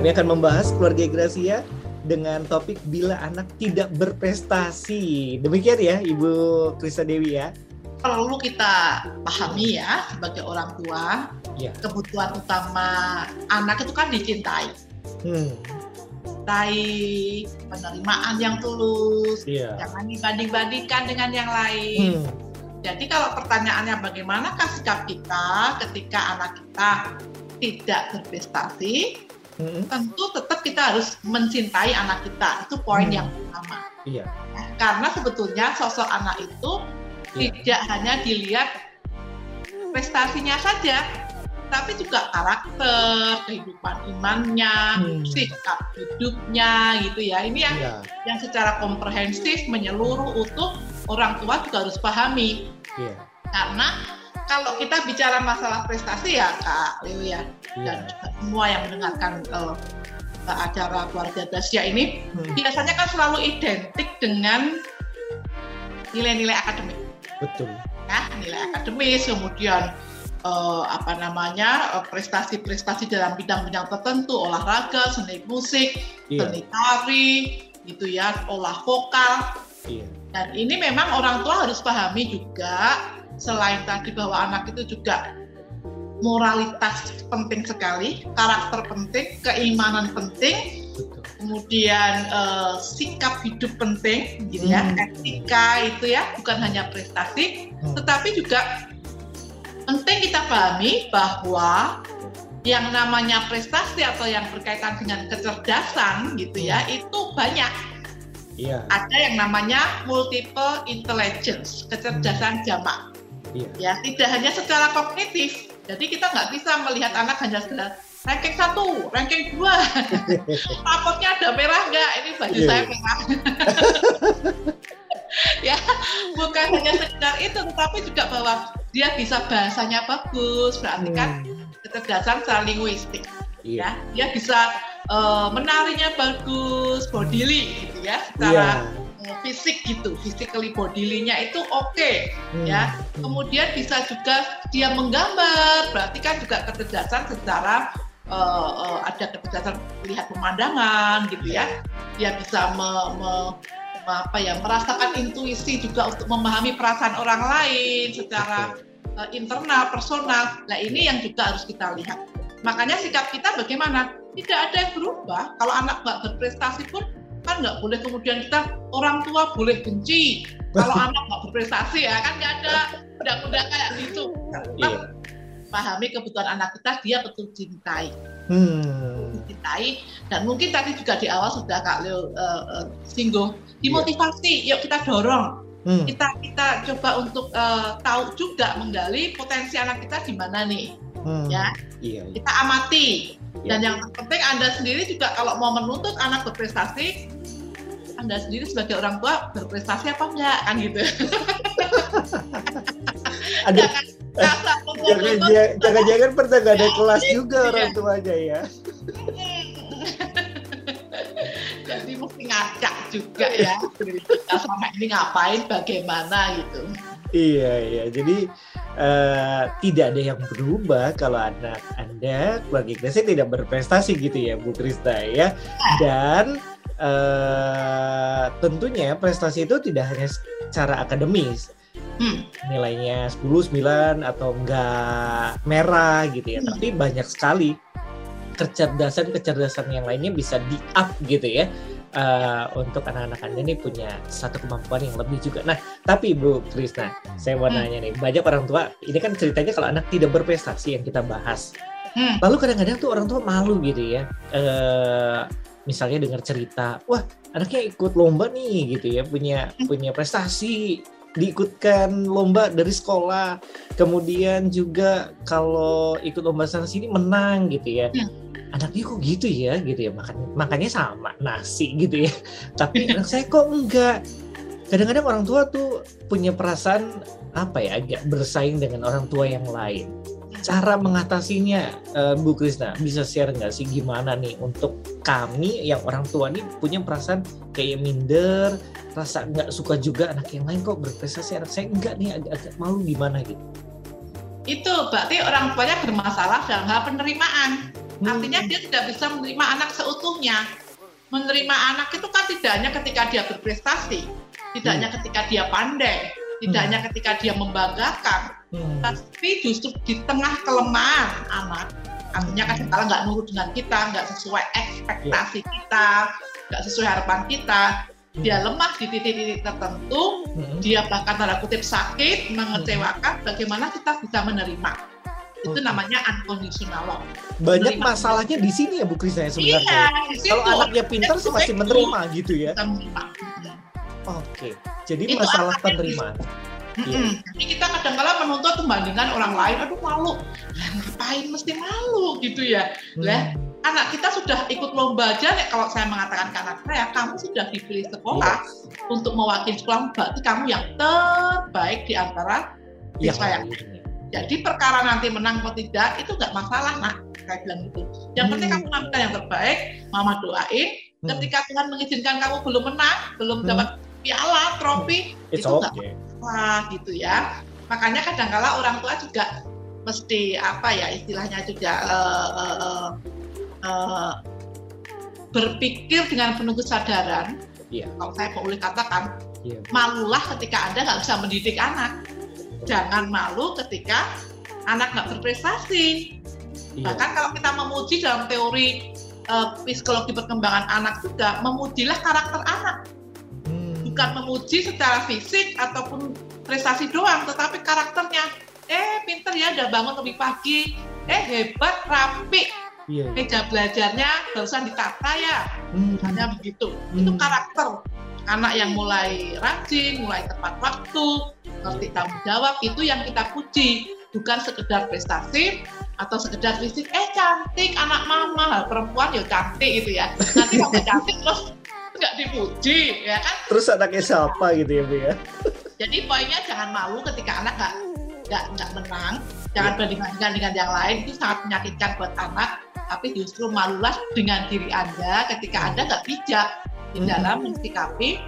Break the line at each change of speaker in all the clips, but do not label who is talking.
Kami akan membahas keluarga Gracia dengan topik bila anak tidak berprestasi. Demikian ya Ibu Krista Dewi ya.
Perlu kita pahami ya sebagai orang tua, ya. kebutuhan utama anak itu kan dicintai. Hmm. Cintai, penerimaan yang tulus, ya. jangan dibanding-bandingkan dengan yang lain. Hmm jadi kalau pertanyaannya bagaimanakah sikap kita ketika anak kita tidak berprestasi, hmm. tentu tetap kita harus mencintai anak kita. Itu poin hmm. yang pertama. Iya. Karena sebetulnya sosok anak itu iya. tidak hanya dilihat prestasinya saja, tapi juga karakter, kehidupan imannya, hmm. sikap hidupnya gitu ya. Ini yang yeah. yang secara komprehensif menyeluruh utuh orang tua juga harus pahami. Yeah. Karena kalau kita bicara masalah prestasi ya Kak Leo ya yeah. dan juga semua yang mendengarkan uh, acara keluarga Dasia ini hmm. biasanya kan selalu identik dengan nilai-nilai akademik.
Betul.
Ya, nilai akademis kemudian uh, apa namanya prestasi-prestasi uh, dalam bidang-bidang tertentu olahraga, seni musik, yeah. seni tari, gitu ya, olah vokal. Yeah. Dan ini memang orang tua harus pahami juga selain tadi bahwa anak itu juga moralitas penting sekali, karakter penting, keimanan penting, kemudian uh, sikap hidup penting, gitu ya, hmm. etika itu ya, bukan hanya prestasi, hmm. tetapi juga penting kita pahami bahwa yang namanya prestasi atau yang berkaitan dengan kecerdasan, gitu ya, hmm. itu banyak Iya. Ada yang namanya multiple intelligence, kecerdasan hmm. jamak. Iya. Ya, tidak hanya secara kognitif. Jadi kita nggak bisa melihat anak hanya sekedar ranking satu, ranking dua, rapotnya ada merah nggak? Ini baju iya. saya merah. ya, bukan hanya sekedar itu, tetapi juga bahwa dia bisa bahasanya bagus, berarti kan hmm. kecerdasan secara linguistik. Iya. Ya, dia bisa uh, menarinya bagus, bodily gitu ya, secara yeah. Fisik gitu, physically bodily-nya itu oke okay, hmm. ya. Kemudian bisa juga dia menggambar, berarti kan juga kecerdasan secara uh, uh, ada kecerdasan melihat pemandangan gitu ya. Dia bisa me, me, apa ya merasakan intuisi juga untuk memahami perasaan orang lain secara uh, internal personal. Nah ini yang juga harus kita lihat. Makanya sikap kita bagaimana? tidak ada yang berubah. Kalau anak nggak berprestasi pun kan nggak boleh kemudian kita orang tua boleh benci. Kalau anak nggak berprestasi ya kan nggak ada undang-undang kayak gitu. Nah, pahami kebutuhan anak kita dia betul cintai. Hmm. Cintai dan mungkin tadi juga di awal sudah Kak Leo uh, uh, singgung dimotivasi, yeah. yuk kita dorong. Hmm. Kita kita coba untuk uh, tahu juga menggali potensi anak kita di mana nih. Hmm. Ya. Iya, iya. Kita amati dan yang penting Anda sendiri juga kalau mau menuntut anak berprestasi, Anda sendiri sebagai orang tua berprestasi apa enggak kan gitu.
Ada jangan-jangan pernah nggak ada kelas juga iya. orang tuanya ya.
Jadi mesti ngacak juga ya. Kita sama ini ngapain, bagaimana gitu.
Iya iya. Jadi uh, tidak ada yang berubah kalau anak anda keluarga Gracia tidak berprestasi gitu ya Bu Krista ya. Dan uh, tentunya prestasi itu tidak hanya secara akademis. Hmm. Nilainya 10, 9 atau enggak merah gitu ya. Hmm. Tapi banyak sekali kecerdasan-kecerdasan yang lainnya bisa di up gitu ya uh, untuk anak-anak Anda ini punya satu kemampuan yang lebih juga. Nah, tapi Bu Krisna, saya mau hmm. nanya nih, banyak orang tua, ini kan ceritanya kalau anak tidak berprestasi yang kita bahas. Hmm. Lalu kadang-kadang tuh orang tua malu gitu ya. Uh, misalnya dengar cerita, wah anaknya ikut lomba nih gitu ya, punya hmm. punya prestasi diikutkan lomba dari sekolah, kemudian juga kalau ikut lomba sana sini menang gitu ya. Hmm anaknya kok gitu ya? Gitu ya makan makannya sama nasi gitu ya. Tapi anak saya kok enggak. Kadang-kadang orang tua tuh punya perasaan apa ya agak bersaing dengan orang tua yang lain. Cara mengatasinya uh, Bu Krisna bisa share nggak sih gimana nih untuk kami yang orang tua nih punya perasaan kayak minder rasa nggak suka juga anak yang lain kok berprestasi anak saya enggak nih agak-agak malu gimana gitu
itu berarti orang tuanya bermasalah dalam hal penerimaan Hmm. Artinya dia tidak bisa menerima anak seutuhnya. Menerima anak itu kan tidak hanya ketika dia berprestasi, tidak hanya hmm. ketika dia pandai, tidak hmm. hanya ketika dia membanggakan, hmm. tapi justru di tengah kelemahan anak, artinya kan kalau nggak nurut dengan kita, nggak sesuai ekspektasi yeah. kita, nggak sesuai harapan kita, hmm. Dia lemah di titik-titik tertentu, hmm. dia bahkan tanda kutip sakit, mengecewakan, hmm. bagaimana kita bisa menerima? itu okay. namanya unconditional love.
Banyak menerima. masalahnya di sini ya Bu Krisna ya sebenarnya. Iya, Kalau anaknya pintar sih masih menerima gitu ya. Menerima. Oke, okay. jadi itu masalah penerimaan.
Iya. Jadi kita kadang-kala menuntut pembandingan orang lain, aduh malu, ngapain mesti malu gitu ya. Hmm. Lah, anak kita sudah ikut lomba aja nih kalau saya mengatakan ke anak saya, kamu sudah dipilih sekolah yes. untuk mewakili sekolah, berarti kamu yang terbaik di antara siswa yang. Jadi perkara nanti menang atau tidak itu nggak masalah nak saya bilang gitu. Yang hmm. penting kamu ngambil yang terbaik, mama doain. Hmm. Ketika Tuhan mengizinkan kamu belum menang, belum hmm. dapat piala, trofi, hmm. itu nggak okay. wah gitu ya. Makanya kadang-kala orang tua juga mesti apa ya istilahnya juga uh, uh, uh, berpikir dengan penuh kesadaran. Yeah. Kalau saya boleh katakan, yeah. malulah ketika anda nggak bisa mendidik anak jangan malu ketika anak nggak berprestasi. Iya. Bahkan kalau kita memuji dalam teori uh, psikologi perkembangan anak juga, memujilah karakter anak. Hmm. Bukan memuji secara fisik ataupun prestasi doang, tetapi karakternya. Eh, pinter ya, udah bangun lebih pagi. Eh, hebat, rapi. Iya. Meja belajarnya barusan ditata ya. Hmm. Hanya begitu. Hmm. Itu karakter anak yang mulai rajin, mulai tepat waktu, ngerti tanggung jawab itu yang kita puji bukan sekedar prestasi atau sekedar fisik eh cantik anak mama perempuan ya cantik itu ya nanti kalau cantik terus nggak dipuji ya kan
terus anaknya siapa gitu ya bu ya
jadi poinnya jangan malu ketika anak nggak nggak nggak menang jangan bandingkan dengan yang lain itu sangat menyakitkan buat anak tapi justru malulah dengan diri anda ketika anda nggak bijak di dalam mensikapi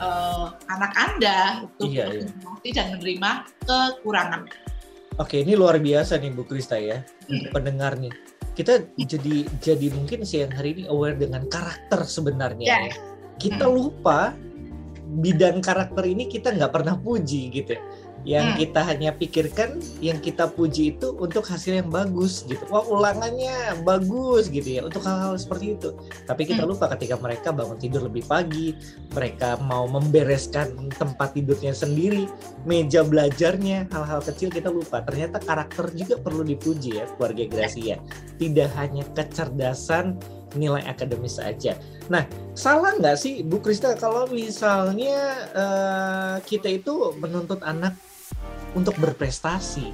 uh, anak Anda untuk iya, iya. dan menerima kekurangan.
Oke, ini luar biasa nih Bu Krista ya, hmm. pendengar nih. Kita jadi jadi mungkin siang hari ini aware dengan karakter sebenarnya. Yeah. Ya. Kita hmm. lupa bidang karakter ini kita nggak pernah puji gitu. Yang hmm. kita hanya pikirkan yang kita puji itu untuk hasil yang bagus gitu. Wah ulangannya bagus gitu ya untuk hal-hal seperti itu. Tapi kita hmm. lupa ketika mereka bangun tidur lebih pagi mereka mau membereskan tempat tidurnya sendiri meja belajarnya hal-hal kecil kita lupa. Ternyata karakter juga perlu dipuji ya keluarga Gracia. Tidak hanya kecerdasan nilai akademis saja. Nah, salah nggak sih Bu Krista kalau misalnya uh, kita itu menuntut anak untuk berprestasi?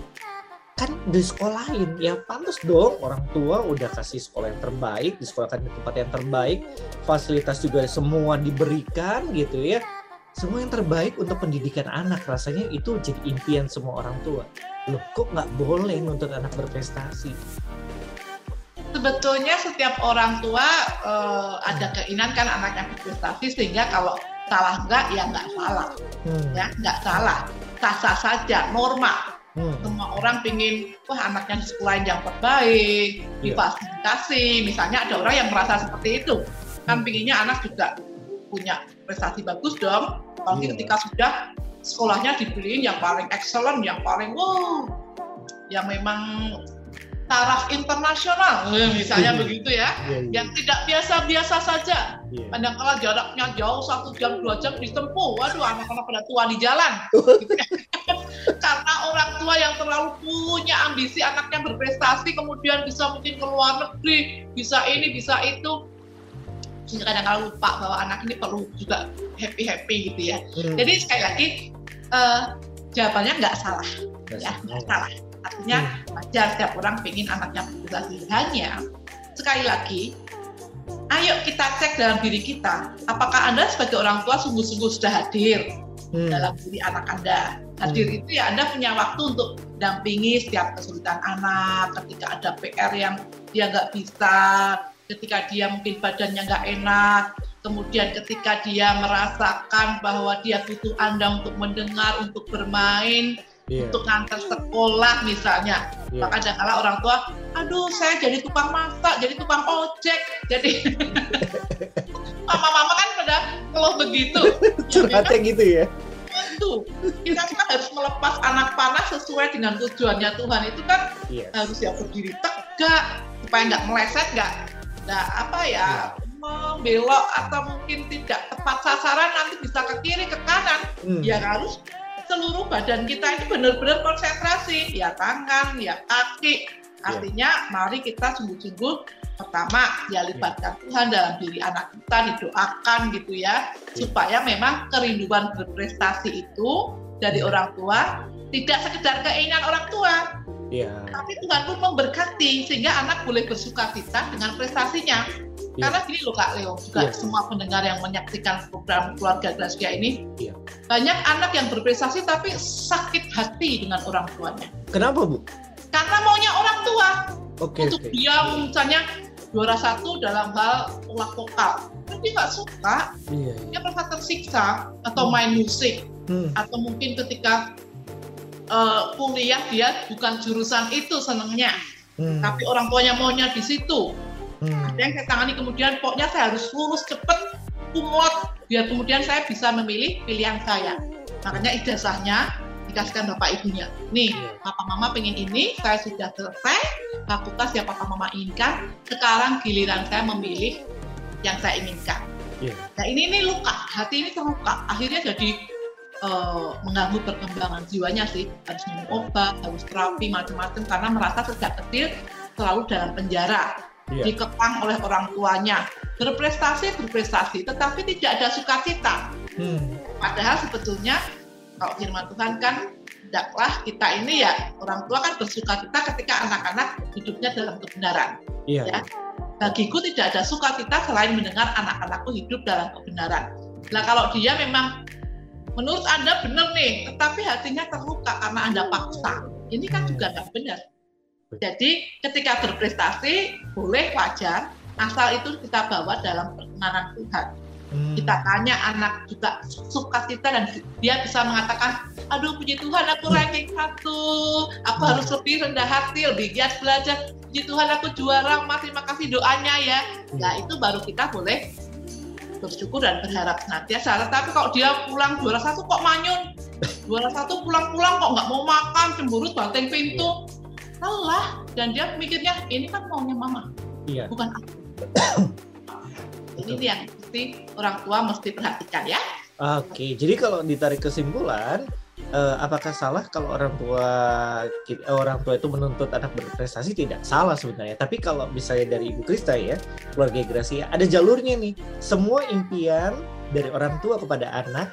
Kan di sekolahin ya pantas dong orang tua udah kasih sekolah yang terbaik disekolahkan di tempat yang terbaik fasilitas juga semua diberikan gitu ya. Semua yang terbaik untuk pendidikan anak rasanya itu jadi impian semua orang tua. Loh kok nggak boleh untuk anak berprestasi
sebetulnya setiap orang tua uh, ada keinginan kan anaknya berprestasi sehingga kalau salah enggak ya nggak salah hmm. ya nggak salah sah-sah saja normal hmm. semua orang pingin wah anaknya di sekolah yang terbaik yeah. difasilitasi misalnya ada orang yang merasa seperti itu kan hmm. pinginnya anak juga punya prestasi bagus dong tapi yeah. ketika sudah sekolahnya dibeliin yang paling excellent yang paling wow yang memang taraf internasional, eh, misalnya begitu ya, yeah, yeah. yang tidak biasa-biasa saja. Yeah. Kadang-kala jaraknya jauh satu jam dua jam ditempuh, waduh anak-anak pada tua di jalan. Karena orang tua yang terlalu punya ambisi anaknya berprestasi, kemudian bisa mungkin ke luar negeri, bisa ini, bisa itu, sehingga kadang-kala lupa bahwa anak ini perlu juga happy happy gitu ya. Hmm. Jadi sekali lagi uh, jawabannya nggak salah, ya nggak salah Artinya hmm. wajar setiap orang ingin anaknya berprestasi. Hanya sekali lagi, ayo kita cek dalam diri kita, apakah Anda sebagai orang tua sungguh-sungguh sudah hadir hmm. dalam diri anak Anda. Hadir hmm. itu ya Anda punya waktu untuk dampingi setiap kesulitan anak, ketika ada PR yang dia nggak bisa, ketika dia mungkin badannya nggak enak, kemudian ketika dia merasakan bahwa dia butuh Anda untuk mendengar, untuk bermain, yeah. untuk ngantar sekolah misalnya. Yeah. Maka ada kala orang tua, aduh saya jadi tukang masak, jadi tukang ojek, jadi mama-mama kan pada kalau begitu.
Curhatnya ya, gitu ya?
Itu kita kan harus melepas anak panas sesuai dengan tujuannya Tuhan itu kan yes. harus ya berdiri tegak supaya nggak meleset, nggak nggak apa ya. Yeah membelok atau mungkin tidak tepat sasaran nanti bisa ke kiri ke kanan hmm. ya harus seluruh badan kita ini benar-benar konsentrasi, ya tangan, ya kaki. Iya. Artinya mari kita sungguh-sungguh pertama ya libatkan Tuhan dalam diri anak kita didoakan gitu ya iya. supaya memang kerinduan berprestasi itu dari iya. orang tua tidak sekedar keinginan orang tua ya. tapi Tuhan pun memberkati sehingga anak boleh bersuka cita dengan prestasinya Ya. Karena gini loh Kak Leo, juga ya. semua pendengar yang menyaksikan program keluarga Gracia ini, ya. banyak anak yang berprestasi tapi sakit hati dengan orang tuanya.
Kenapa Bu?
Karena maunya orang tua. Oke. Untuk okay. dia misalnya juara satu dalam hal ulah vokal, tapi nggak suka, iya, iya. dia merasa tersiksa atau hmm. main musik, hmm. atau mungkin ketika uh, kuliah dia bukan jurusan itu senengnya, hmm. tapi orang tuanya maunya di situ Hmm. Ada yang saya tangani kemudian pokoknya saya harus lulus cepet, kumlot, biar kemudian saya bisa memilih pilihan saya. Makanya ijazahnya dikasihkan bapak ibunya. Nih, yeah. papa mama pengen ini, saya sudah selesai, fakultas yang papa mama inginkan, sekarang giliran saya memilih yang saya inginkan. Yeah. Nah ini ini luka, hati ini terluka, akhirnya jadi uh, mengganggu perkembangan jiwanya sih, harus minum obat, harus terapi macam-macam karena merasa sejak kecil selalu dalam penjara yeah. dikekang oleh orang tuanya. Berprestasi berprestasi tetapi tidak ada sukacita. Hmm. padahal sebetulnya kalau firman Tuhan kan tidaklah kita ini ya orang tua kan bersukacita ketika anak-anak hidupnya dalam kebenaran. Yeah. ya. Bagiku tidak ada sukacita selain mendengar anak-anakku hidup dalam kebenaran. Nah kalau dia memang menurut anda benar nih tetapi hatinya terluka karena anda paksa. Ini kan juga nggak benar jadi ketika berprestasi boleh wajar, asal itu kita bawa dalam perkenanan Tuhan. Hmm. Kita tanya anak juga suka kita dan dia bisa mengatakan, aduh puji Tuhan aku hmm. ranking satu, aku hmm. harus lebih rendah hati, lebih giat belajar. Puji Tuhan aku juara, mas terima kasih doanya ya. Hmm. Nah itu baru kita boleh bersyukur dan berharap senantiasa. Tapi kalau dia pulang juara satu kok manyun, juara satu pulang-pulang kok nggak mau makan, cemburu banting pintu, lelah dan dia mikirnya ini kan maunya mama iya. bukan aku. Ini yang mesti orang tua mesti perhatikan ya.
Oke jadi kalau ditarik kesimpulan uh, apakah salah kalau orang tua kita, eh, orang tua itu menuntut anak berprestasi? Tidak salah sebenarnya. Tapi kalau misalnya dari ibu Krista ya keluarga Gracia ada jalurnya nih. Semua impian dari orang tua kepada anak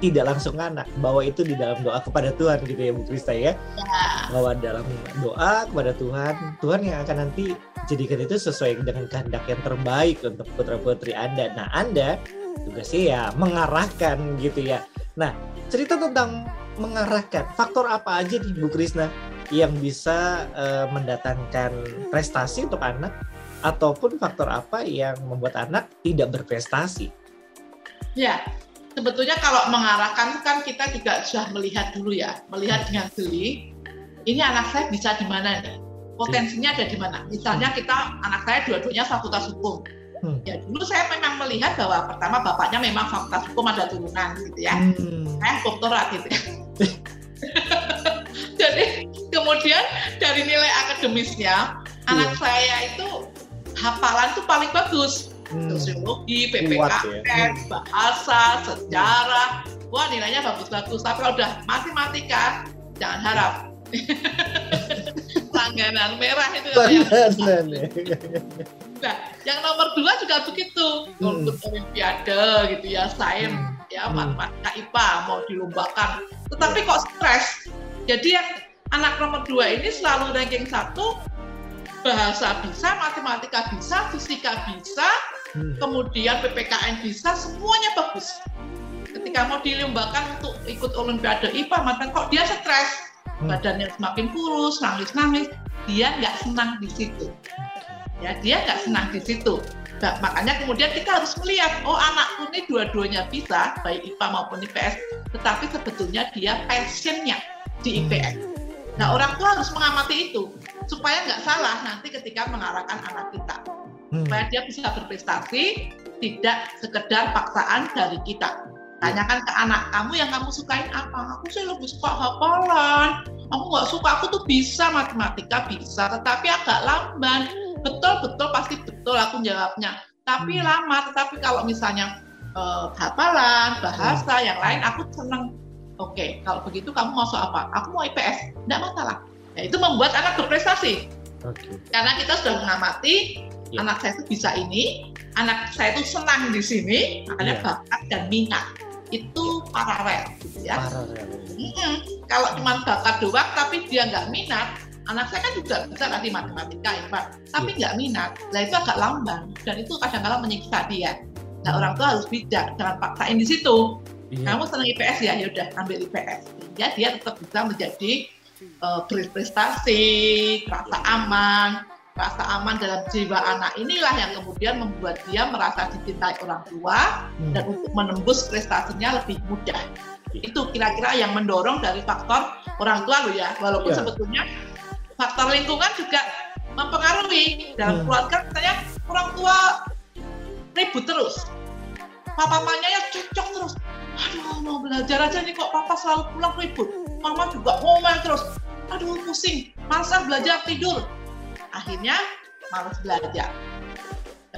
tidak langsung anak bawa itu di dalam doa kepada Tuhan gitu ya Bu Krista ya, ya. bawa dalam doa kepada Tuhan. Tuhan yang akan nanti jadikan itu sesuai dengan kehendak yang terbaik untuk putra putri Anda. Nah Anda tugasnya ya mengarahkan gitu ya. Nah cerita tentang mengarahkan faktor apa aja nih Bu Krisna yang bisa uh, mendatangkan prestasi untuk anak? Ataupun faktor apa yang membuat anak tidak berprestasi?
Ya sebetulnya kalau mengarahkan kan kita juga sudah melihat dulu ya, melihat dengan jeli. Ini anak saya bisa di mana nih? Potensinya ada di mana? Misalnya kita anak saya dua-duanya fakultas hukum. Hmm. Ya dulu saya memang melihat bahwa pertama bapaknya memang fakultas hukum ada turunan gitu ya. Hmm. Saya doktorat gitu ya. Jadi kemudian dari nilai akademisnya yeah. anak saya itu hafalan tuh paling bagus hmm. sosiologi, PPKN, ya. Bahasa, sejarah. Wah nilainya bagus-bagus. Tapi kalau udah matematika, jangan harap. Langganan merah itu. Langganan ya. Nah, yang nomor dua juga begitu. Hmm. Untuk olimpiade gitu ya, sains, hmm. ya hmm. matematika IPA mau dilombakan. Tetapi ya. kok stres. Jadi yang anak nomor dua ini selalu ranking satu bahasa bisa, matematika bisa, fisika bisa, hmm. kemudian PPKN bisa, semuanya bagus. Ketika mau dilombakan untuk ikut Olimpiade IPA, maka kok dia stres, hmm. badannya semakin kurus, nangis-nangis, dia nggak senang di situ. Ya, dia nggak senang di situ. Nah, makanya kemudian kita harus melihat, oh anakku ini dua-duanya bisa, baik IPA maupun IPS, tetapi sebetulnya dia passionnya di IPS. Nah orang tua harus mengamati itu supaya nggak salah nanti ketika mengarahkan anak kita. Hmm. Supaya dia bisa berprestasi, tidak sekedar paksaan dari kita. Tanyakan ke anak kamu yang kamu sukain apa? Aku sih lebih suka hafalan. Aku nggak suka. Aku tuh bisa matematika bisa, tetapi agak lamban. Betul betul pasti betul aku jawabnya. Tapi hmm. lama. Tetapi kalau misalnya uh, hafalan, bahasa, hmm. yang lain, aku seneng. Oke, okay, kalau begitu kamu mau soal apa? Aku mau IPS, tidak masalah. Ya, itu membuat anak berprestasi. Okay. Karena kita sudah mengamati yeah. anak saya itu bisa ini, anak saya itu senang di sini, makanya yeah. bakat dan minat itu paralel gitu ya. Paralel. Hmm, kalau cuma bakat doang tapi dia nggak minat, anak saya kan juga bisa nanti matematika ya Pak, tapi iya. nggak yeah. minat, nah itu agak lamban dan itu kadang-kadang menyiksa dia. Nah orang tua harus bijak, jangan paksain di situ. Yeah. Kamu senang IPS ya, ya udah ambil IPS. Ya dia tetap bisa menjadi uh, berprestasi, rasa aman, rasa aman dalam jiwa anak inilah yang kemudian membuat dia merasa dicintai orang tua hmm. dan untuk menembus prestasinya lebih mudah. Itu kira-kira yang mendorong dari faktor orang tua lo ya, walaupun yeah. sebetulnya faktor lingkungan juga mempengaruhi dalam hmm. keluarga misalnya orang tua ribut terus, papa mamanya ya cocok terus. Aduh mau belajar aja nih kok papa selalu pulang ribut, mama juga ngomel terus. Aduh pusing, masa belajar tidur, akhirnya malas belajar.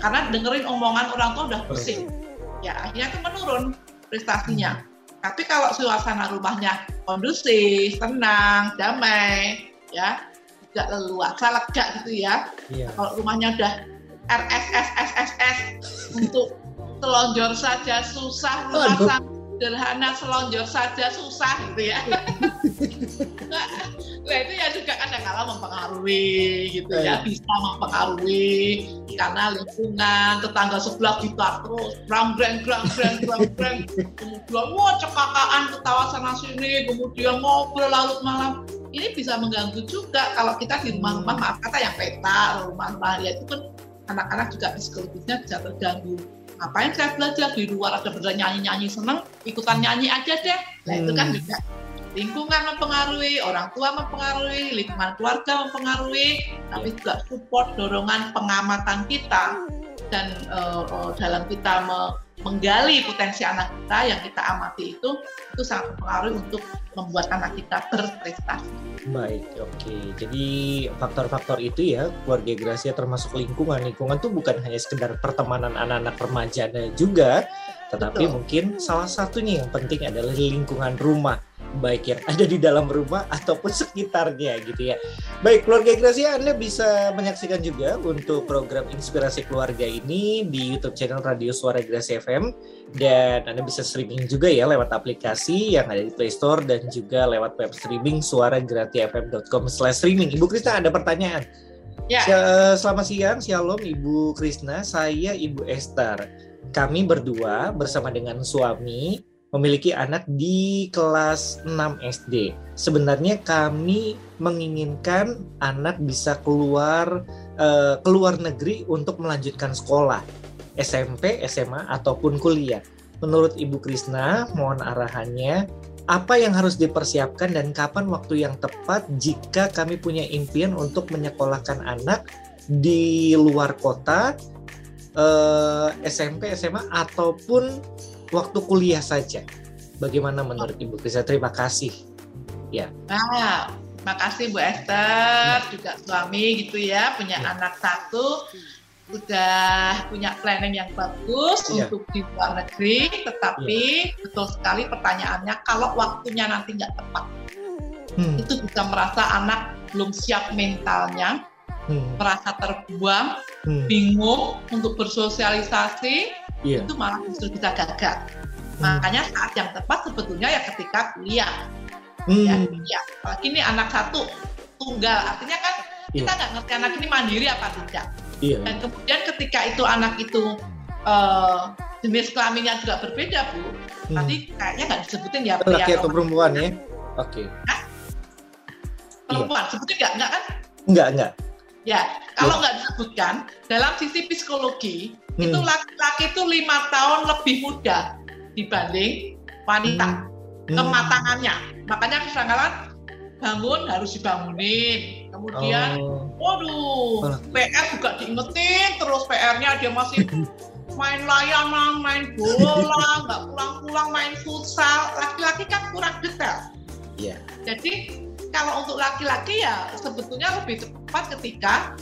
Karena dengerin omongan orang tua udah pusing. Ya akhirnya itu menurun prestasinya. Tapi kalau suasana rumahnya kondusif tenang damai ya tidak leluasa lega gitu ya. Iya. kalau rumahnya udah RSSSSS untuk selonjor saja susah rumah sederhana selonjor saja susah gitu ya. nah itu ya juga kadang-kadang mempengaruhi gitu ya, bisa mempengaruhi karena lingkungan tetangga sebelah kita terus brang brang brang brang brang brang. Kemudian wah cekakaan ketawa sana sini kemudian ngobrol larut malam. Ini bisa mengganggu juga kalau kita di rumah-rumah maaf kata yang peta rumah-rumah ya itu kan anak-anak juga psikologisnya bisa terganggu ngapain saya belajar di luar ada belajar nyanyi-nyanyi seneng ikutan nyanyi aja deh nah hmm. itu kan hmm. juga lingkungan mempengaruhi, orang tua mempengaruhi, lingkungan keluarga mempengaruhi, tapi juga support dorongan pengamatan kita dan uh, uh, dalam kita me menggali potensi anak kita yang kita amati itu itu sangat mempengaruhi untuk membuat anak kita berprestasi.
Baik, oke. Okay. Jadi faktor-faktor itu ya keluarga Gracia termasuk lingkungan. Lingkungan tuh bukan hanya sekedar pertemanan anak-anak remaja juga, tetapi Betul. mungkin salah satunya yang penting adalah lingkungan rumah baik yang ada di dalam rumah ataupun sekitarnya gitu ya. Baik, keluarga Gracia Anda bisa menyaksikan juga untuk program Inspirasi Keluarga ini di YouTube channel Radio Suara Gracia FM dan Anda bisa streaming juga ya lewat aplikasi yang ada di Play Store dan juga lewat web streaming suaragratiafm.com/streaming. Ibu Krisna ada pertanyaan. Ya. Selamat siang, Shalom Ibu Krisna. Saya Ibu Esther. Kami berdua bersama dengan suami memiliki anak di kelas 6 SD. Sebenarnya kami menginginkan anak bisa keluar uh, keluar negeri untuk melanjutkan sekolah SMP, SMA ataupun kuliah. Menurut Ibu Krisna, mohon arahannya apa yang harus dipersiapkan dan kapan waktu yang tepat jika kami punya impian untuk menyekolahkan anak di luar kota eh, SMP, SMA ataupun waktu kuliah saja. Bagaimana menurut Ibu Krisa? Terima kasih. Ya.
Nah, terima kasih Bu Esther, ya. juga suami gitu ya, punya ya. anak satu, sudah punya planning yang bagus ya. untuk di luar negeri, tetapi ya. betul sekali pertanyaannya, kalau waktunya nanti nggak tepat, hmm. itu bisa merasa anak belum siap mentalnya, hmm. merasa terbuang, hmm. bingung untuk bersosialisasi, yeah. itu malah justru bisa gagal. Hmm. Makanya saat yang tepat sebetulnya ya ketika kuliah. Hmm. Ya, ya. Apalagi ini anak satu tunggal, artinya kan yeah. kita nggak ngerti anak ini mandiri apa tidak. Yeah. Dan kemudian ketika itu anak itu uh, jenis kelaminnya juga berbeda bu, hmm. nanti kayaknya nggak disebutin ya
pria atau perempuan ya. Oke. Okay.
Perempuan, yeah. sebutin nggak nggak kan?
Nggak nggak.
Ya, kalau iya. nggak disebutkan dalam sisi psikologi hmm. itu laki-laki itu lima tahun lebih muda dibanding wanita hmm. kematangannya makanya kadang bangun harus dibangunin kemudian oh. waduh PR juga diingetin terus PR-nya dia masih main layangan, main bola, nggak pulang-pulang main futsal. Laki-laki kan kurang detail. Iya. Yeah. Jadi kalau untuk laki-laki ya sebetulnya lebih cepat ketika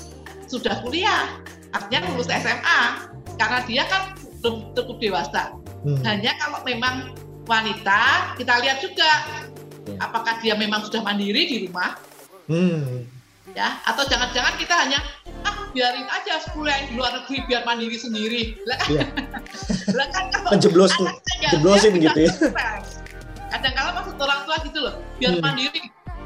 sudah kuliah, artinya lulus SMA, karena dia kan belum cukup dewasa. Hmm. Hanya kalau memang wanita, kita lihat juga ya. apakah dia memang sudah mandiri di rumah, hmm. ya, atau jangan-jangan kita hanya ah biarin aja kuliah di luar negeri biar mandiri sendiri. Lah kan, ya.
lah kan kalau jeblos jeblosin gitu ya.
Kadang-kadang maksud orang tua gitu loh, biar hmm. mandiri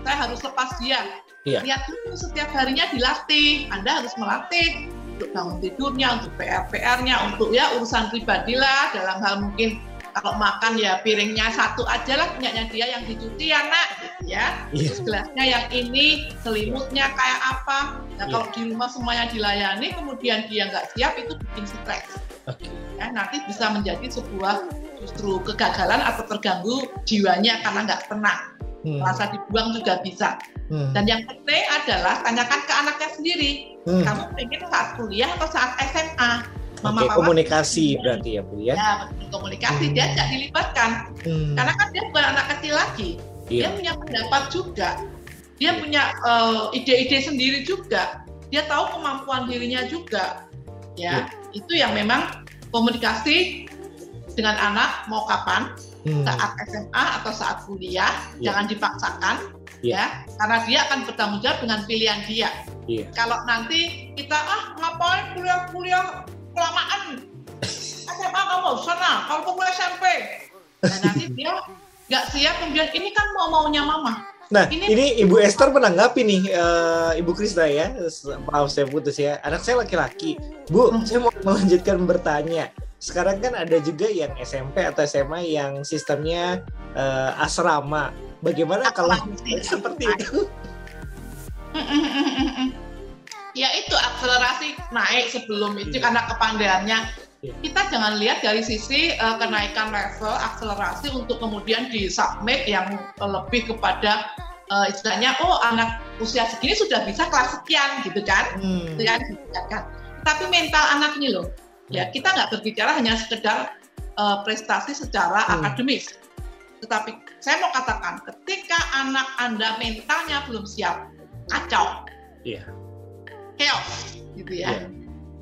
saya harus lepas dia. Iya. Lihat dulu setiap harinya dilatih. Anda harus melatih untuk bangun tidurnya, untuk PR-PR-nya, untuk ya urusan pribadi lah dalam hal mungkin kalau makan ya piringnya satu aja lah punyanya dia yang dicuci ya nak gitu ya yeah. gelasnya yang ini selimutnya kayak apa nah yeah. kalau di rumah semuanya dilayani kemudian dia nggak siap itu bikin stres okay. ya nanti bisa menjadi sebuah justru kegagalan atau terganggu jiwanya karena nggak tenang hmm. rasa dibuang juga bisa. Hmm. Dan yang penting adalah tanyakan ke anaknya sendiri, hmm. kamu pengen saat kuliah atau saat SMA?
Mama Oke, komunikasi berarti ya Bu ya?
Ya, komunikasi hmm. dia tidak dilibatkan, hmm. karena kan dia bukan anak kecil lagi, yeah. dia punya pendapat juga, dia yeah. punya uh, ide-ide sendiri juga, dia tahu kemampuan dirinya juga, ya yeah. itu yang memang komunikasi dengan anak mau kapan, hmm. saat SMA atau saat kuliah, yeah. jangan dipaksakan yeah. ya, karena dia akan bertanggung jawab dengan pilihan dia. Yeah. Kalau nanti kita ah ngapain kuliah-kuliah kelamaan, SMA kamu sana, kalau kamu SMP, dan nanti dia nggak siap kemudian ini kan mau maunya mama.
Nah, ini, ini Ibu Esther menanggapi nih, uh, Ibu Krisna ya, maaf saya putus ya, anak saya laki-laki. Bu, hmm. saya mau melanjutkan bertanya sekarang kan ada juga yang SMP atau SMA yang sistemnya uh, asrama. Bagaimana kalau seperti itu?
Ya itu akselerasi naik sebelum itu iya. karena kepandaiannya. Iya. Kita jangan lihat dari sisi uh, kenaikan level akselerasi untuk kemudian disubmit yang lebih kepada uh, istilahnya oh anak usia segini sudah bisa kelas sekian gitu kan, hmm. gitu kan, gitu kan. Tapi mental anak ini loh, Ya, kita nggak berbicara hanya sekedar uh, prestasi secara hmm. akademis. Tetapi saya mau katakan, ketika anak Anda mentalnya belum siap, kacau. Iya. Yeah. Chaos, gitu ya. Yeah.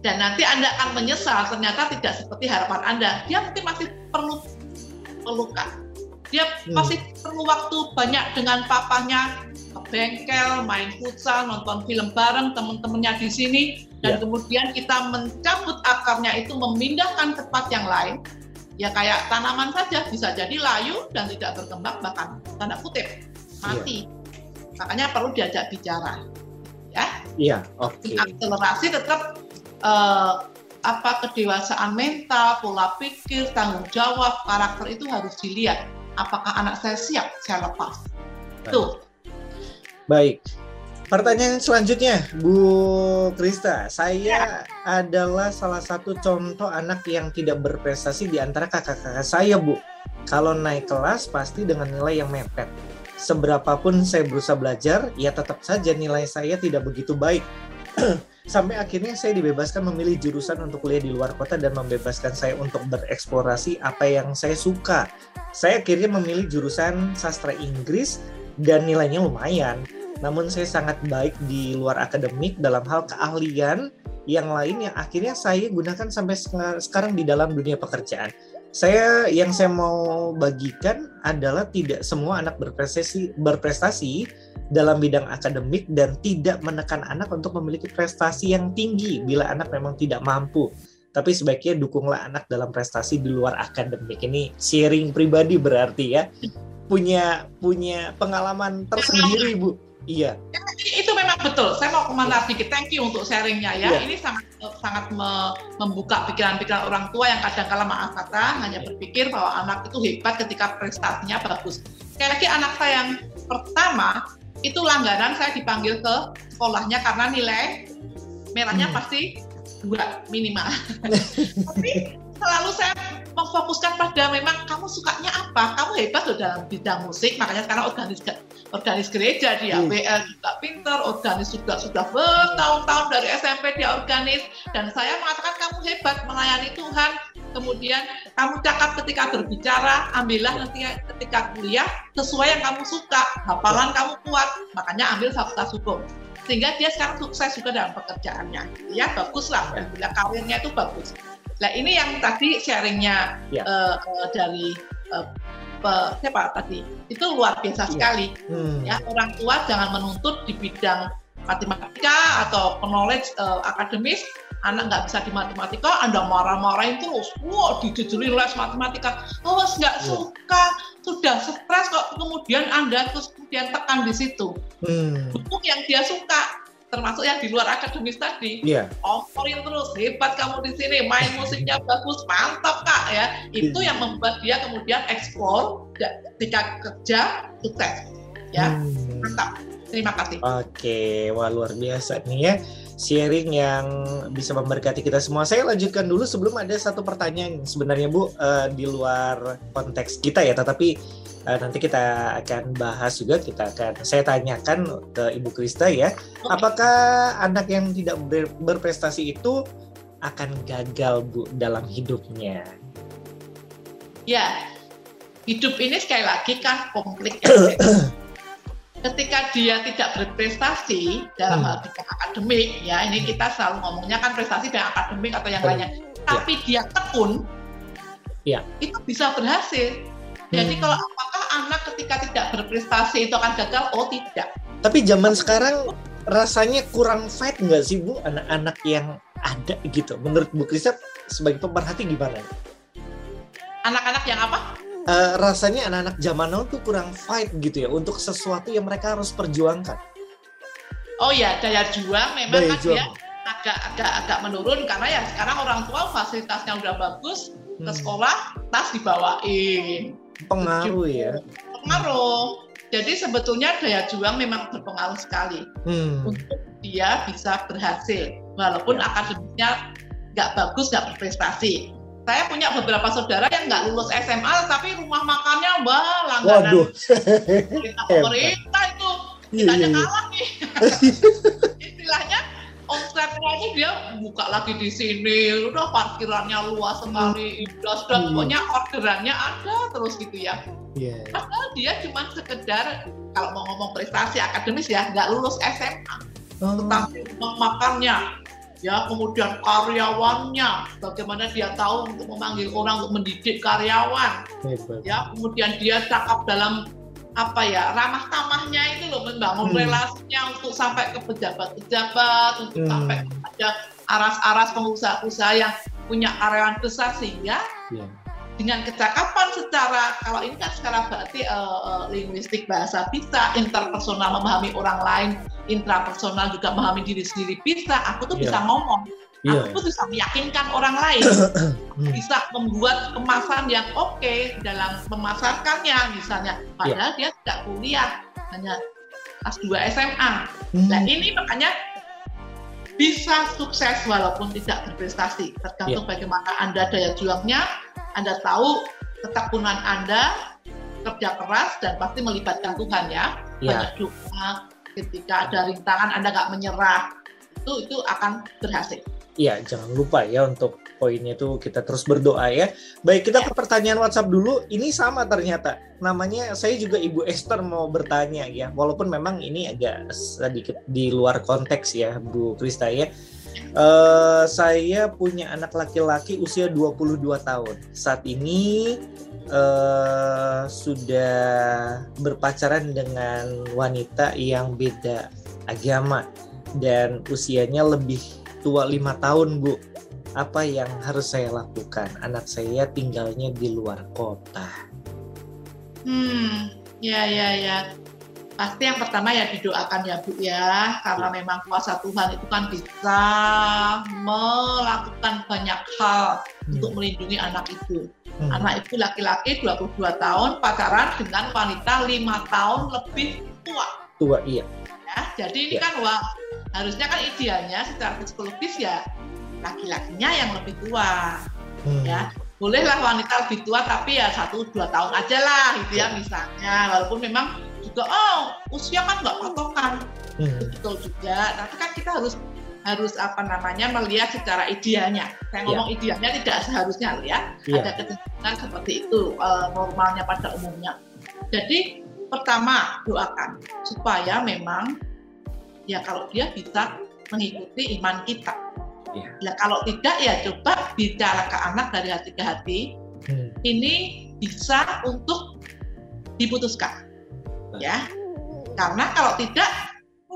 Dan nanti Anda akan menyesal ternyata tidak seperti harapan Anda. Dia mungkin masih perlu pelukan. Dia hmm. masih perlu waktu banyak dengan papanya, ke bengkel, main futsal, nonton film bareng teman-temannya di sini dan yeah. kemudian kita mencabut akarnya itu memindahkan tempat yang lain ya kayak tanaman saja bisa jadi layu dan tidak berkembang bahkan tanda kutip mati. Yeah. makanya perlu diajak bicara ya.
Iya yeah, oke. Okay.
akselerasi tetap uh, apa kedewasaan mental pola pikir tanggung jawab karakter itu harus dilihat. Apakah anak saya siap saya lepas? Tuh.
Baik Pertanyaan selanjutnya, Bu Krista. Saya ya. adalah salah satu contoh anak yang tidak berprestasi di antara kakak-kakak saya, Bu. Kalau naik kelas pasti dengan nilai yang mepet. Seberapapun saya berusaha belajar, ya tetap saja nilai saya tidak begitu baik. Sampai akhirnya saya dibebaskan memilih jurusan untuk kuliah di luar kota dan membebaskan saya untuk bereksplorasi apa yang saya suka. Saya akhirnya memilih jurusan sastra Inggris dan nilainya lumayan namun saya sangat baik di luar akademik dalam hal keahlian yang lain yang akhirnya saya gunakan sampai sekarang di dalam dunia pekerjaan. Saya yang saya mau bagikan adalah tidak semua anak berprestasi berprestasi dalam bidang akademik dan tidak menekan anak untuk memiliki prestasi yang tinggi bila anak memang tidak mampu. Tapi sebaiknya dukunglah anak dalam prestasi di luar akademik. Ini sharing pribadi berarti ya. Punya punya pengalaman tersendiri, Bu Iya.
Itu memang betul. Saya mau ke mana sedikit. Thank you untuk sharingnya ya. Iya. Ini sangat sangat me, membuka pikiran-pikiran orang tua yang kadang kala maaf kata hanya berpikir bahwa anak itu hebat ketika prestasinya bagus. Sekali lagi anak saya yang pertama itu langganan saya dipanggil ke sekolahnya karena nilai merahnya hmm. pasti dua minimal. Tapi selalu saya memfokuskan pada memang kamu sukanya apa. Kamu hebat loh dalam bidang musik makanya sekarang organis organis gereja dia hmm. WL juga pinter organis juga sudah bertahun-tahun dari SMP dia organis. Dan saya mengatakan kamu hebat melayani Tuhan. Kemudian kamu cakap ketika berbicara ambillah nanti ketika kuliah sesuai yang kamu suka. Hafalan kamu kuat makanya ambil fakultas hukum. Sehingga dia sekarang sukses juga dalam pekerjaannya. Ya bagus lah dan bila karirnya itu bagus nah ini yang tadi sharingnya ya. uh, uh, dari uh, siapa tadi itu luar biasa ya. sekali hmm. ya orang tua jangan menuntut di bidang matematika atau knowledge uh, akademis anak nggak bisa di matematika, Anda marah-marahin terus, wow dijejeli les matematika, oh nggak yeah. suka, sudah stres kok kemudian Anda terus kemudian tekan di situ. Hmm. Buku yang dia suka, termasuk yang di luar akademis tadi, yeah. omporin terus, hebat kamu di sini, main musiknya bagus, mantap kak ya, itu yeah. yang membuat dia kemudian eksplor ketika kerja sukses, ya hmm. mantap. Terima kasih.
Oke, wah luar biasa nih ya sharing yang bisa memberkati kita semua. Saya lanjutkan dulu sebelum ada satu pertanyaan sebenarnya Bu uh, di luar konteks kita ya, tetapi uh, nanti kita akan bahas juga kita akan saya tanyakan ke Ibu Krista ya, apakah anak yang tidak ber, berprestasi itu akan gagal Bu dalam hidupnya?
Ya, hidup ini sekali lagi kan komplik ya. ketika dia tidak berprestasi dalam hmm. hal akademik ya ini kita selalu ngomongnya kan prestasi bidang akademik atau yang lainnya. Ya. tapi dia tekun ya. itu bisa berhasil. Jadi hmm. kalau apakah anak ketika tidak berprestasi itu akan gagal? Oh tidak.
Tapi zaman sekarang rasanya kurang fight nggak sih bu? Anak-anak yang ada gitu. Menurut bu Krista sebagai pemerhati gimana?
Anak-anak yang apa
uh, rasanya anak-anak zaman now tuh kurang fight gitu ya untuk sesuatu yang mereka harus perjuangkan.
Oh ya daya juang memang daya kan juang. dia agak agak agak menurun karena ya sekarang orang tua fasilitasnya udah bagus hmm. ke sekolah tas dibawain.
Pengaruh ya.
Pengaruh. Jadi sebetulnya daya juang memang berpengaruh sekali hmm. untuk dia bisa berhasil walaupun ya. akademiknya nggak bagus nggak berprestasi saya punya beberapa saudara yang nggak lulus SMA tapi rumah makannya wah langganan Waduh. pemerintah pemerintah itu kita iya, kalah nih istilahnya omsetnya aja dia buka lagi di sini udah parkirannya luas sekali udah sudah hmm. pokoknya orderannya ada terus gitu ya yeah. padahal dia cuma sekedar kalau mau ngomong prestasi akademis ya nggak lulus SMA oh. tetapi rumah makannya ya kemudian karyawannya bagaimana dia tahu untuk memanggil orang untuk mendidik karyawan ya kemudian dia cakap dalam apa ya ramah tamahnya itu loh membangun hmm. relasinya untuk sampai ke pejabat-pejabat untuk hmm. sampai ada aras-aras pengusaha-pengusaha yang punya karyawan besar sehingga yeah. dengan kecakapan secara kalau ini kan secara berarti uh, uh, linguistik bahasa bisa interpersonal memahami orang lain intrapersonal juga memahami diri sendiri bisa aku tuh yeah. bisa ngomong yeah. aku tuh bisa meyakinkan orang lain hmm. bisa membuat kemasan yang oke okay dalam memasarkannya misalnya padahal yeah. dia tidak kuliah hanya kelas 2 SMA hmm. nah ini makanya bisa sukses walaupun tidak berprestasi tergantung yeah. bagaimana anda daya juangnya anda tahu ketekunan anda kerja keras dan pasti melibatkan Tuhan ya yeah. banyak doa ketika ada rintangan Anda nggak menyerah itu itu akan berhasil.
Iya, jangan lupa ya untuk poinnya itu kita terus berdoa ya. Baik, kita ke pertanyaan WhatsApp dulu. Ini sama ternyata. Namanya saya juga Ibu Esther mau bertanya ya. Walaupun memang ini agak sedikit di luar konteks ya, Bu Krista ya. Uh, saya punya anak laki-laki usia 22 tahun. Saat ini uh, sudah berpacaran dengan wanita yang beda agama dan usianya lebih tua lima tahun bu. Apa yang harus saya lakukan? Anak saya tinggalnya di luar kota.
Hmm ya ya ya pasti yang pertama ya didoakan ya Bu ya karena ya. memang kuasa Tuhan itu kan bisa melakukan banyak hal hmm. untuk melindungi anak itu hmm. anak itu laki-laki 22 tahun pacaran dengan wanita lima tahun lebih tua
tua iya
ya jadi ini ya. kan wah harusnya kan idealnya secara psikologis ya laki-lakinya yang lebih tua hmm. ya bolehlah wanita lebih tua tapi ya satu dua tahun aja lah gitu ya misalnya walaupun memang juga oh usia kan nggak patokan hmm. betul juga tapi kan kita harus harus apa namanya melihat secara idealnya. Saya ngomong yeah. idealnya tidak seharusnya ya. Yeah. Ada kecenderungan seperti itu uh, normalnya pada umumnya. Jadi pertama doakan supaya memang ya kalau dia bisa mengikuti iman kita. Yeah. Ya kalau tidak ya coba bicara ke anak dari hati ke hati. Hmm. Ini bisa untuk diputuskan, ya. Karena kalau tidak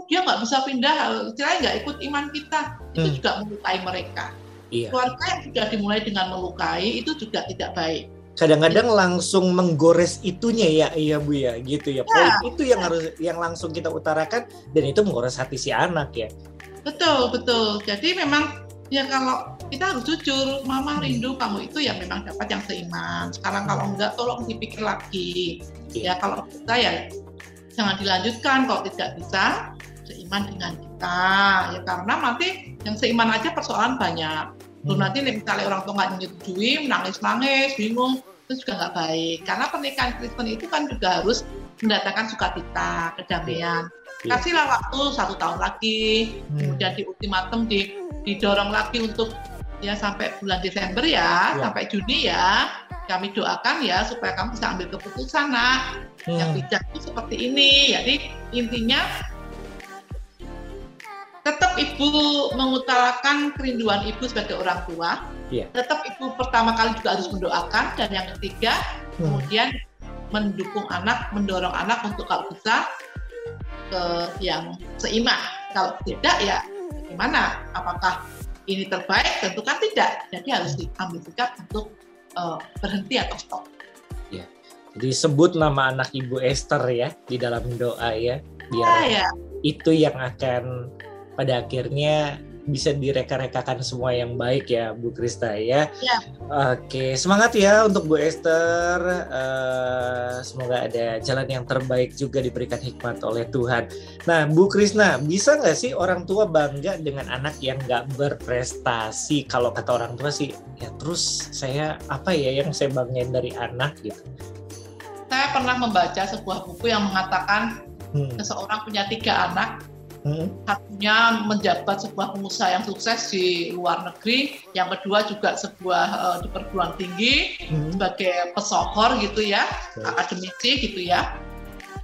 dia nggak bisa pindah. Istilahnya nggak ikut iman kita. Itu hmm. juga melukai mereka. Iya. keluarga yang sudah dimulai dengan melukai itu juga tidak baik.
Kadang-kadang ya. langsung menggores itunya ya iya bu ya. Gitu ya, ya poin itu yang harus yang langsung kita utarakan. Dan itu menggores hati si anak ya.
Betul betul. Jadi memang ya kalau kita harus jujur mama hmm. rindu kamu itu ya memang dapat yang seiman. Sekarang kalau enggak tolong dipikir lagi. Ya kalau kita ya jangan dilanjutkan kalau tidak bisa seiman dengan kita ya karena nanti yang seiman aja persoalan banyak belum hmm. nanti misalnya orang tua nggak menyetujui menangis nangis bingung itu juga nggak baik karena pernikahan Kristen itu kan juga harus mendatangkan sukacita kedamaian yeah. kasihlah waktu satu tahun lagi hmm. kemudian di ultimatum di didorong lagi untuk ya sampai bulan Desember ya yeah. sampai Juni ya kami doakan ya supaya kamu bisa ambil keputusan nak hmm. yang bijak itu seperti ini jadi intinya tetap ibu mengutarakan kerinduan ibu sebagai orang tua. Yeah. Tetap ibu pertama kali juga harus mendoakan dan yang ketiga hmm. kemudian mendukung anak, mendorong anak untuk kalau bisa ke yang seiman. Kalau tidak ya gimana? Apakah ini terbaik? Tentu kan tidak. Jadi harus diambil sikap untuk uh, berhenti atau stop.
Ya. Jadi sebut nama anak ibu Esther ya di dalam doa ya biar ya, ya. itu yang akan pada akhirnya bisa direka-rekakan semua yang baik ya Bu Krista ya. ya. Oke, semangat ya untuk Bu Esther. Uh, semoga ada jalan yang terbaik juga diberikan hikmat oleh Tuhan. Nah, Bu Krista, bisa nggak sih orang tua bangga dengan anak yang nggak berprestasi? Kalau kata orang tua sih, ya terus saya apa ya yang saya banggain dari anak gitu?
Saya pernah membaca sebuah buku yang mengatakan hmm. seseorang punya tiga anak Hmm. Satunya menjabat sebuah pengusaha yang sukses di luar negeri, yang kedua juga sebuah uh, di perguruan tinggi hmm. sebagai pesohor gitu ya, okay. akademisi gitu ya.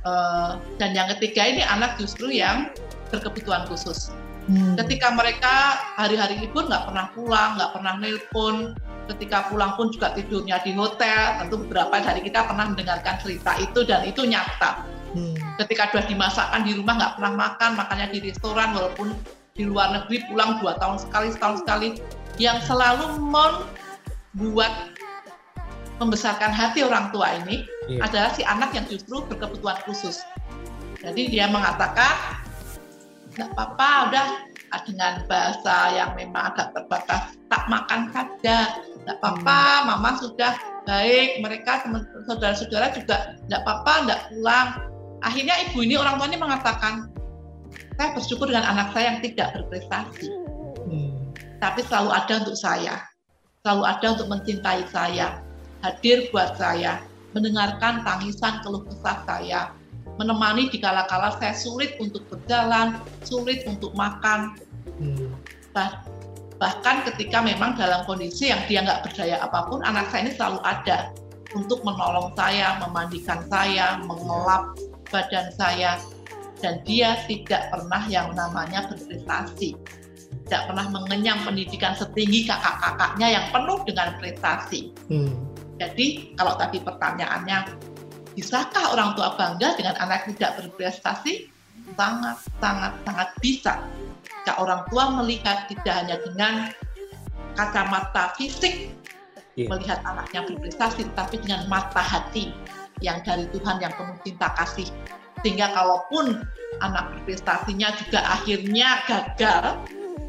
Uh, dan yang ketiga ini anak justru yang berkebutuhan khusus. Hmm. Ketika mereka hari-hari libur nggak pernah pulang, nggak pernah nelpon, ketika pulang pun juga tidurnya di hotel. Tentu beberapa dari kita pernah mendengarkan cerita itu dan itu nyata Hmm. Ketika sudah dimasakkan di rumah nggak pernah makan, makannya di restoran walaupun di luar negeri pulang dua tahun sekali, setahun sekali. Yang selalu membuat membesarkan hati orang tua ini yeah. adalah si anak yang justru berkebutuhan khusus. Jadi dia mengatakan, nggak apa-apa, udah dengan bahasa yang memang agak terbatas, tak makan saja, nggak apa-apa, hmm. mama sudah baik, mereka saudara-saudara juga nggak apa-apa, nggak pulang, akhirnya ibu ini orang tuanya mengatakan saya bersyukur dengan anak saya yang tidak berprestasi hmm. tapi selalu ada untuk saya selalu ada untuk mencintai saya hadir buat saya mendengarkan tangisan keluh kesah saya menemani di kala-kala saya sulit untuk berjalan sulit untuk makan hmm. bah bahkan ketika memang dalam kondisi yang dia nggak berdaya apa pun anak saya ini selalu ada untuk menolong saya memandikan saya mengelap badan saya. Dan dia tidak pernah yang namanya berprestasi. Tidak pernah mengenyang pendidikan setinggi kakak-kakaknya yang penuh dengan prestasi. Hmm. jadi kalau tadi pertanyaannya bisakah orang tua bangga dengan anak tidak berprestasi? Sangat sangat sangat bisa jika orang tua melihat tidak hanya dengan kacamata fisik yeah. melihat anaknya berprestasi tapi dengan mata hati yang dari Tuhan yang penuh cinta kasih sehingga kalaupun anak berprestasinya juga akhirnya gagal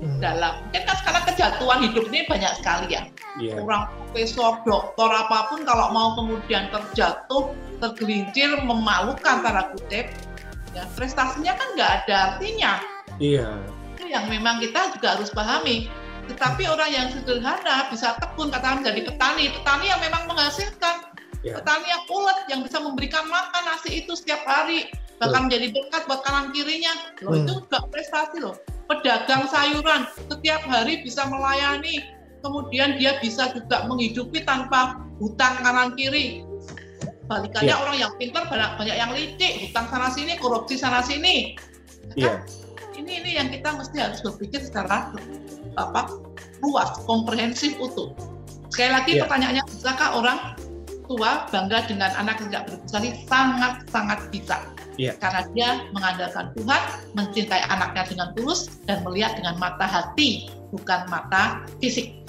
hmm. dalam mungkin kan sekarang kejatuhan hidup ini banyak sekali ya yeah. orang profesor doktor apa pun kalau mau kemudian terjatuh tergelincir memalukan tanda kutip ya prestasinya kan nggak ada artinya
iya yeah.
Yang memang kita juga harus pahami Tetapi orang yang sederhana bisa tekun katakan menjadi petani, petani yang memang menghasilkan, ya. petani yang ulet yang bisa memberikan makan nasi itu setiap hari, bahkan menjadi berkat buat kanan kirinya. Loh hmm. itu juga prestasi loh. Pedagang sayuran setiap hari bisa melayani, kemudian dia bisa juga menghidupi tanpa hutang kanan kiri balikannya yeah. orang yang pintar banyak banyak yang licik hutang sana sini korupsi sana sini kan? Ini ini yang kita mesti harus berpikir secara apa luas komprehensif utuh sekali lagi yeah. pertanyaannya bisakah orang tua bangga dengan anak yang tidak berprestasi sangat sangat bisa yeah. karena dia mengandalkan Tuhan mencintai anaknya dengan tulus dan melihat dengan mata hati bukan mata fisik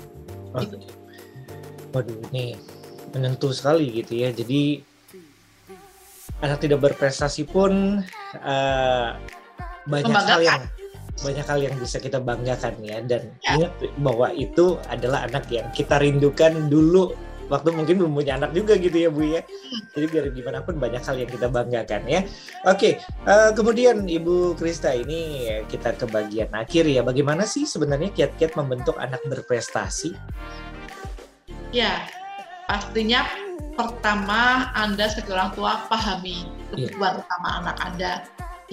oh. gitu. waduh ini menyentuh sekali gitu ya. Jadi anak tidak berprestasi pun uh, banyak hal yang banyak hal yang bisa kita banggakan ya dan ya. ingat bahwa itu adalah anak yang kita rindukan dulu waktu mungkin belum punya anak juga gitu ya Bu ya. Jadi biar gimana pun banyak hal yang kita banggakan ya. Oke, uh, kemudian Ibu Krista ini kita ke bagian akhir ya. Bagaimana sih sebenarnya kiat-kiat membentuk anak berprestasi?
Ya, pastinya pertama Anda sebagai orang tua pahami kebutuhan yeah. utama anak Anda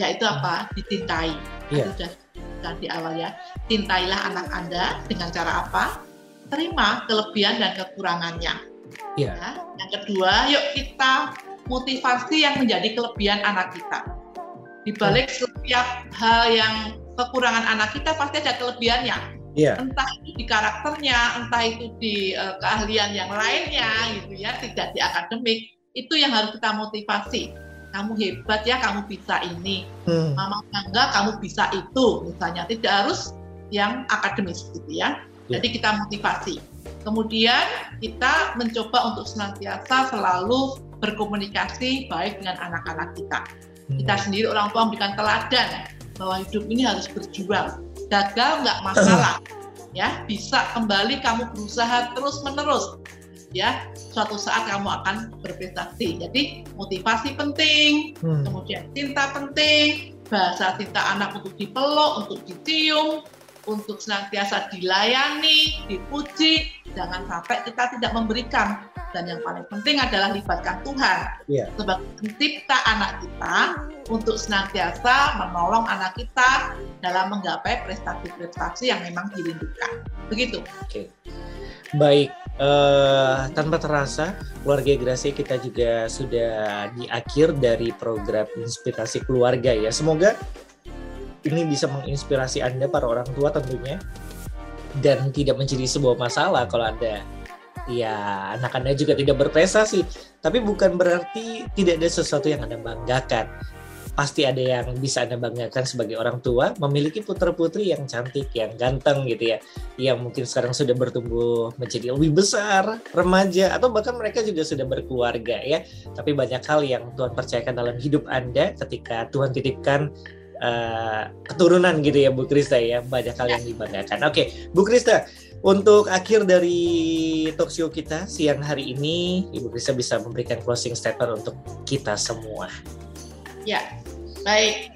yaitu apa dicintai yeah. itu sudah di awal ya cintailah anak Anda dengan cara apa terima kelebihan dan kekurangannya yeah. ya. yang kedua yuk kita motivasi yang menjadi kelebihan anak kita di balik hmm. setiap hal yang kekurangan anak kita pasti ada kelebihannya yeah. entah itu di karakternya, entah itu di uh, keahlian yang lainnya gitu ya, tidak di akademik, itu yang harus kita motivasi. Kamu hebat ya, kamu bisa ini. Hmm. Mama bangga kamu bisa itu, misalnya. Tidak harus yang akademis gitu ya. Yeah. Jadi kita motivasi. Kemudian kita mencoba untuk senantiasa selalu berkomunikasi baik dengan anak-anak kita. Hmm. Kita sendiri orang tua memberikan teladan bahwa hidup ini harus berjuang gagal nggak masalah ya bisa kembali kamu berusaha terus menerus ya suatu saat kamu akan berprestasi jadi motivasi penting hmm. kemudian cinta penting bahasa cinta anak untuk dipeluk untuk dicium untuk senantiasa dilayani, dipuji, jangan sampai kita tidak memberikan. Dan yang paling penting adalah libatkan Tuhan yeah. sebagai pencipta anak kita untuk senantiasa menolong anak kita dalam menggapai prestasi-prestasi yang memang dirindukan. Begitu.
Oke. Okay. Baik, uh, tanpa terasa keluarga Grasi kita juga sudah di akhir dari program inspirasi keluarga ya. Semoga ini bisa menginspirasi Anda para orang tua tentunya dan tidak menjadi sebuah masalah kalau ada ya anak Anda juga tidak berprestasi tapi bukan berarti tidak ada sesuatu yang Anda banggakan pasti ada yang bisa Anda banggakan sebagai orang tua memiliki putra-putri yang cantik, yang ganteng gitu ya yang mungkin sekarang sudah bertumbuh menjadi lebih besar, remaja atau bahkan mereka juga sudah berkeluarga ya tapi banyak hal yang Tuhan percayakan dalam hidup Anda ketika Tuhan titipkan uh, keturunan gitu ya Bu Krista ya banyak hal yang dibanggakan. Oke, okay, Bu Krista untuk akhir dari talk show kita siang hari ini Ibu Krista bisa memberikan closing statement untuk kita semua.
Ya, baik.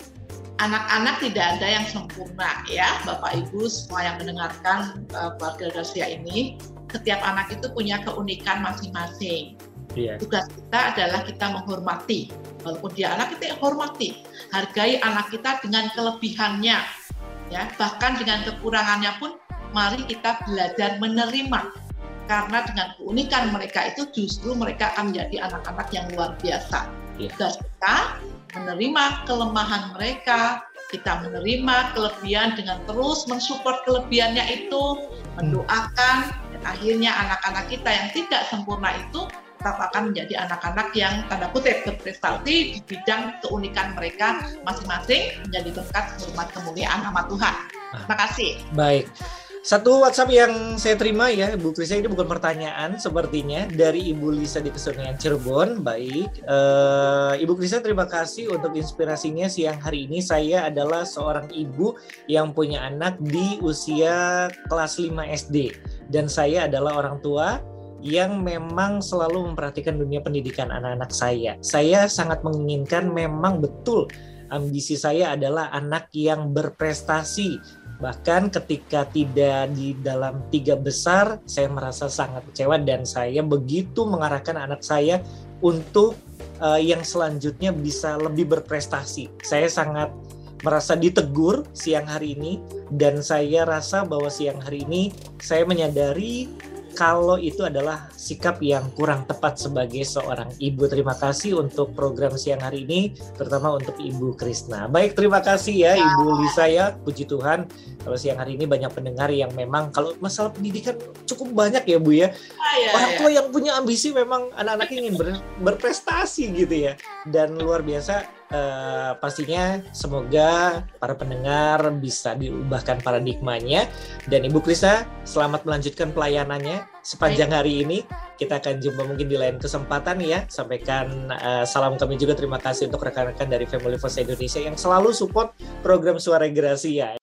Anak-anak tidak ada yang sempurna ya, Bapak Ibu semua yang mendengarkan uh, keluarga Garcia ini, setiap anak itu punya keunikan masing-masing. Yeah. Tugas kita adalah kita menghormati, walaupun dia anak kita hormati hargai anak kita dengan kelebihannya ya bahkan dengan kekurangannya pun mari kita belajar menerima karena dengan keunikan mereka itu justru mereka akan menjadi anak-anak yang luar biasa yeah. kita menerima kelemahan mereka kita menerima kelebihan dengan terus mensupport kelebihannya itu mendoakan dan akhirnya anak-anak kita yang tidak sempurna itu tetap akan menjadi anak-anak yang tanda kutip berprestasi di bidang keunikan mereka masing-masing menjadi berkat hormat kemuliaan nama Tuhan. Terima kasih.
Baik. Satu WhatsApp yang saya terima ya, Bu Krisa ini bukan pertanyaan sepertinya dari Ibu Lisa di Kesenian Cirebon. Baik, uh, Ibu Krisa terima kasih untuk inspirasinya siang hari ini. Saya adalah seorang ibu yang punya anak di usia kelas 5 SD dan saya adalah orang tua yang memang selalu memperhatikan dunia pendidikan anak-anak saya. Saya sangat menginginkan memang betul ambisi saya adalah anak yang berprestasi. Bahkan ketika tidak di dalam tiga besar, saya merasa sangat kecewa dan saya begitu mengarahkan anak saya untuk uh, yang selanjutnya bisa lebih berprestasi. Saya sangat merasa ditegur siang hari ini dan saya rasa bahwa siang hari ini saya menyadari kalau itu adalah sikap yang kurang tepat sebagai seorang ibu. Terima kasih untuk program siang hari ini, terutama untuk Ibu Krisna. Baik, terima kasih ya, ya. Ibu Lisa ya. Puji Tuhan, kalau siang hari ini banyak pendengar yang memang kalau masalah pendidikan cukup banyak ya Bu ya. Ah, ya Orang ya. tua yang punya ambisi memang anak-anak ingin ber, berprestasi gitu ya. Dan luar biasa Uh, pastinya semoga para pendengar bisa diubahkan paradigmanya. Dan Ibu Krista selamat melanjutkan pelayanannya sepanjang hari ini. Kita akan jumpa mungkin di lain kesempatan ya. Sampaikan uh, salam kami juga. Terima kasih untuk rekan-rekan dari Family Voice Indonesia yang selalu support program Suara Gerasi ya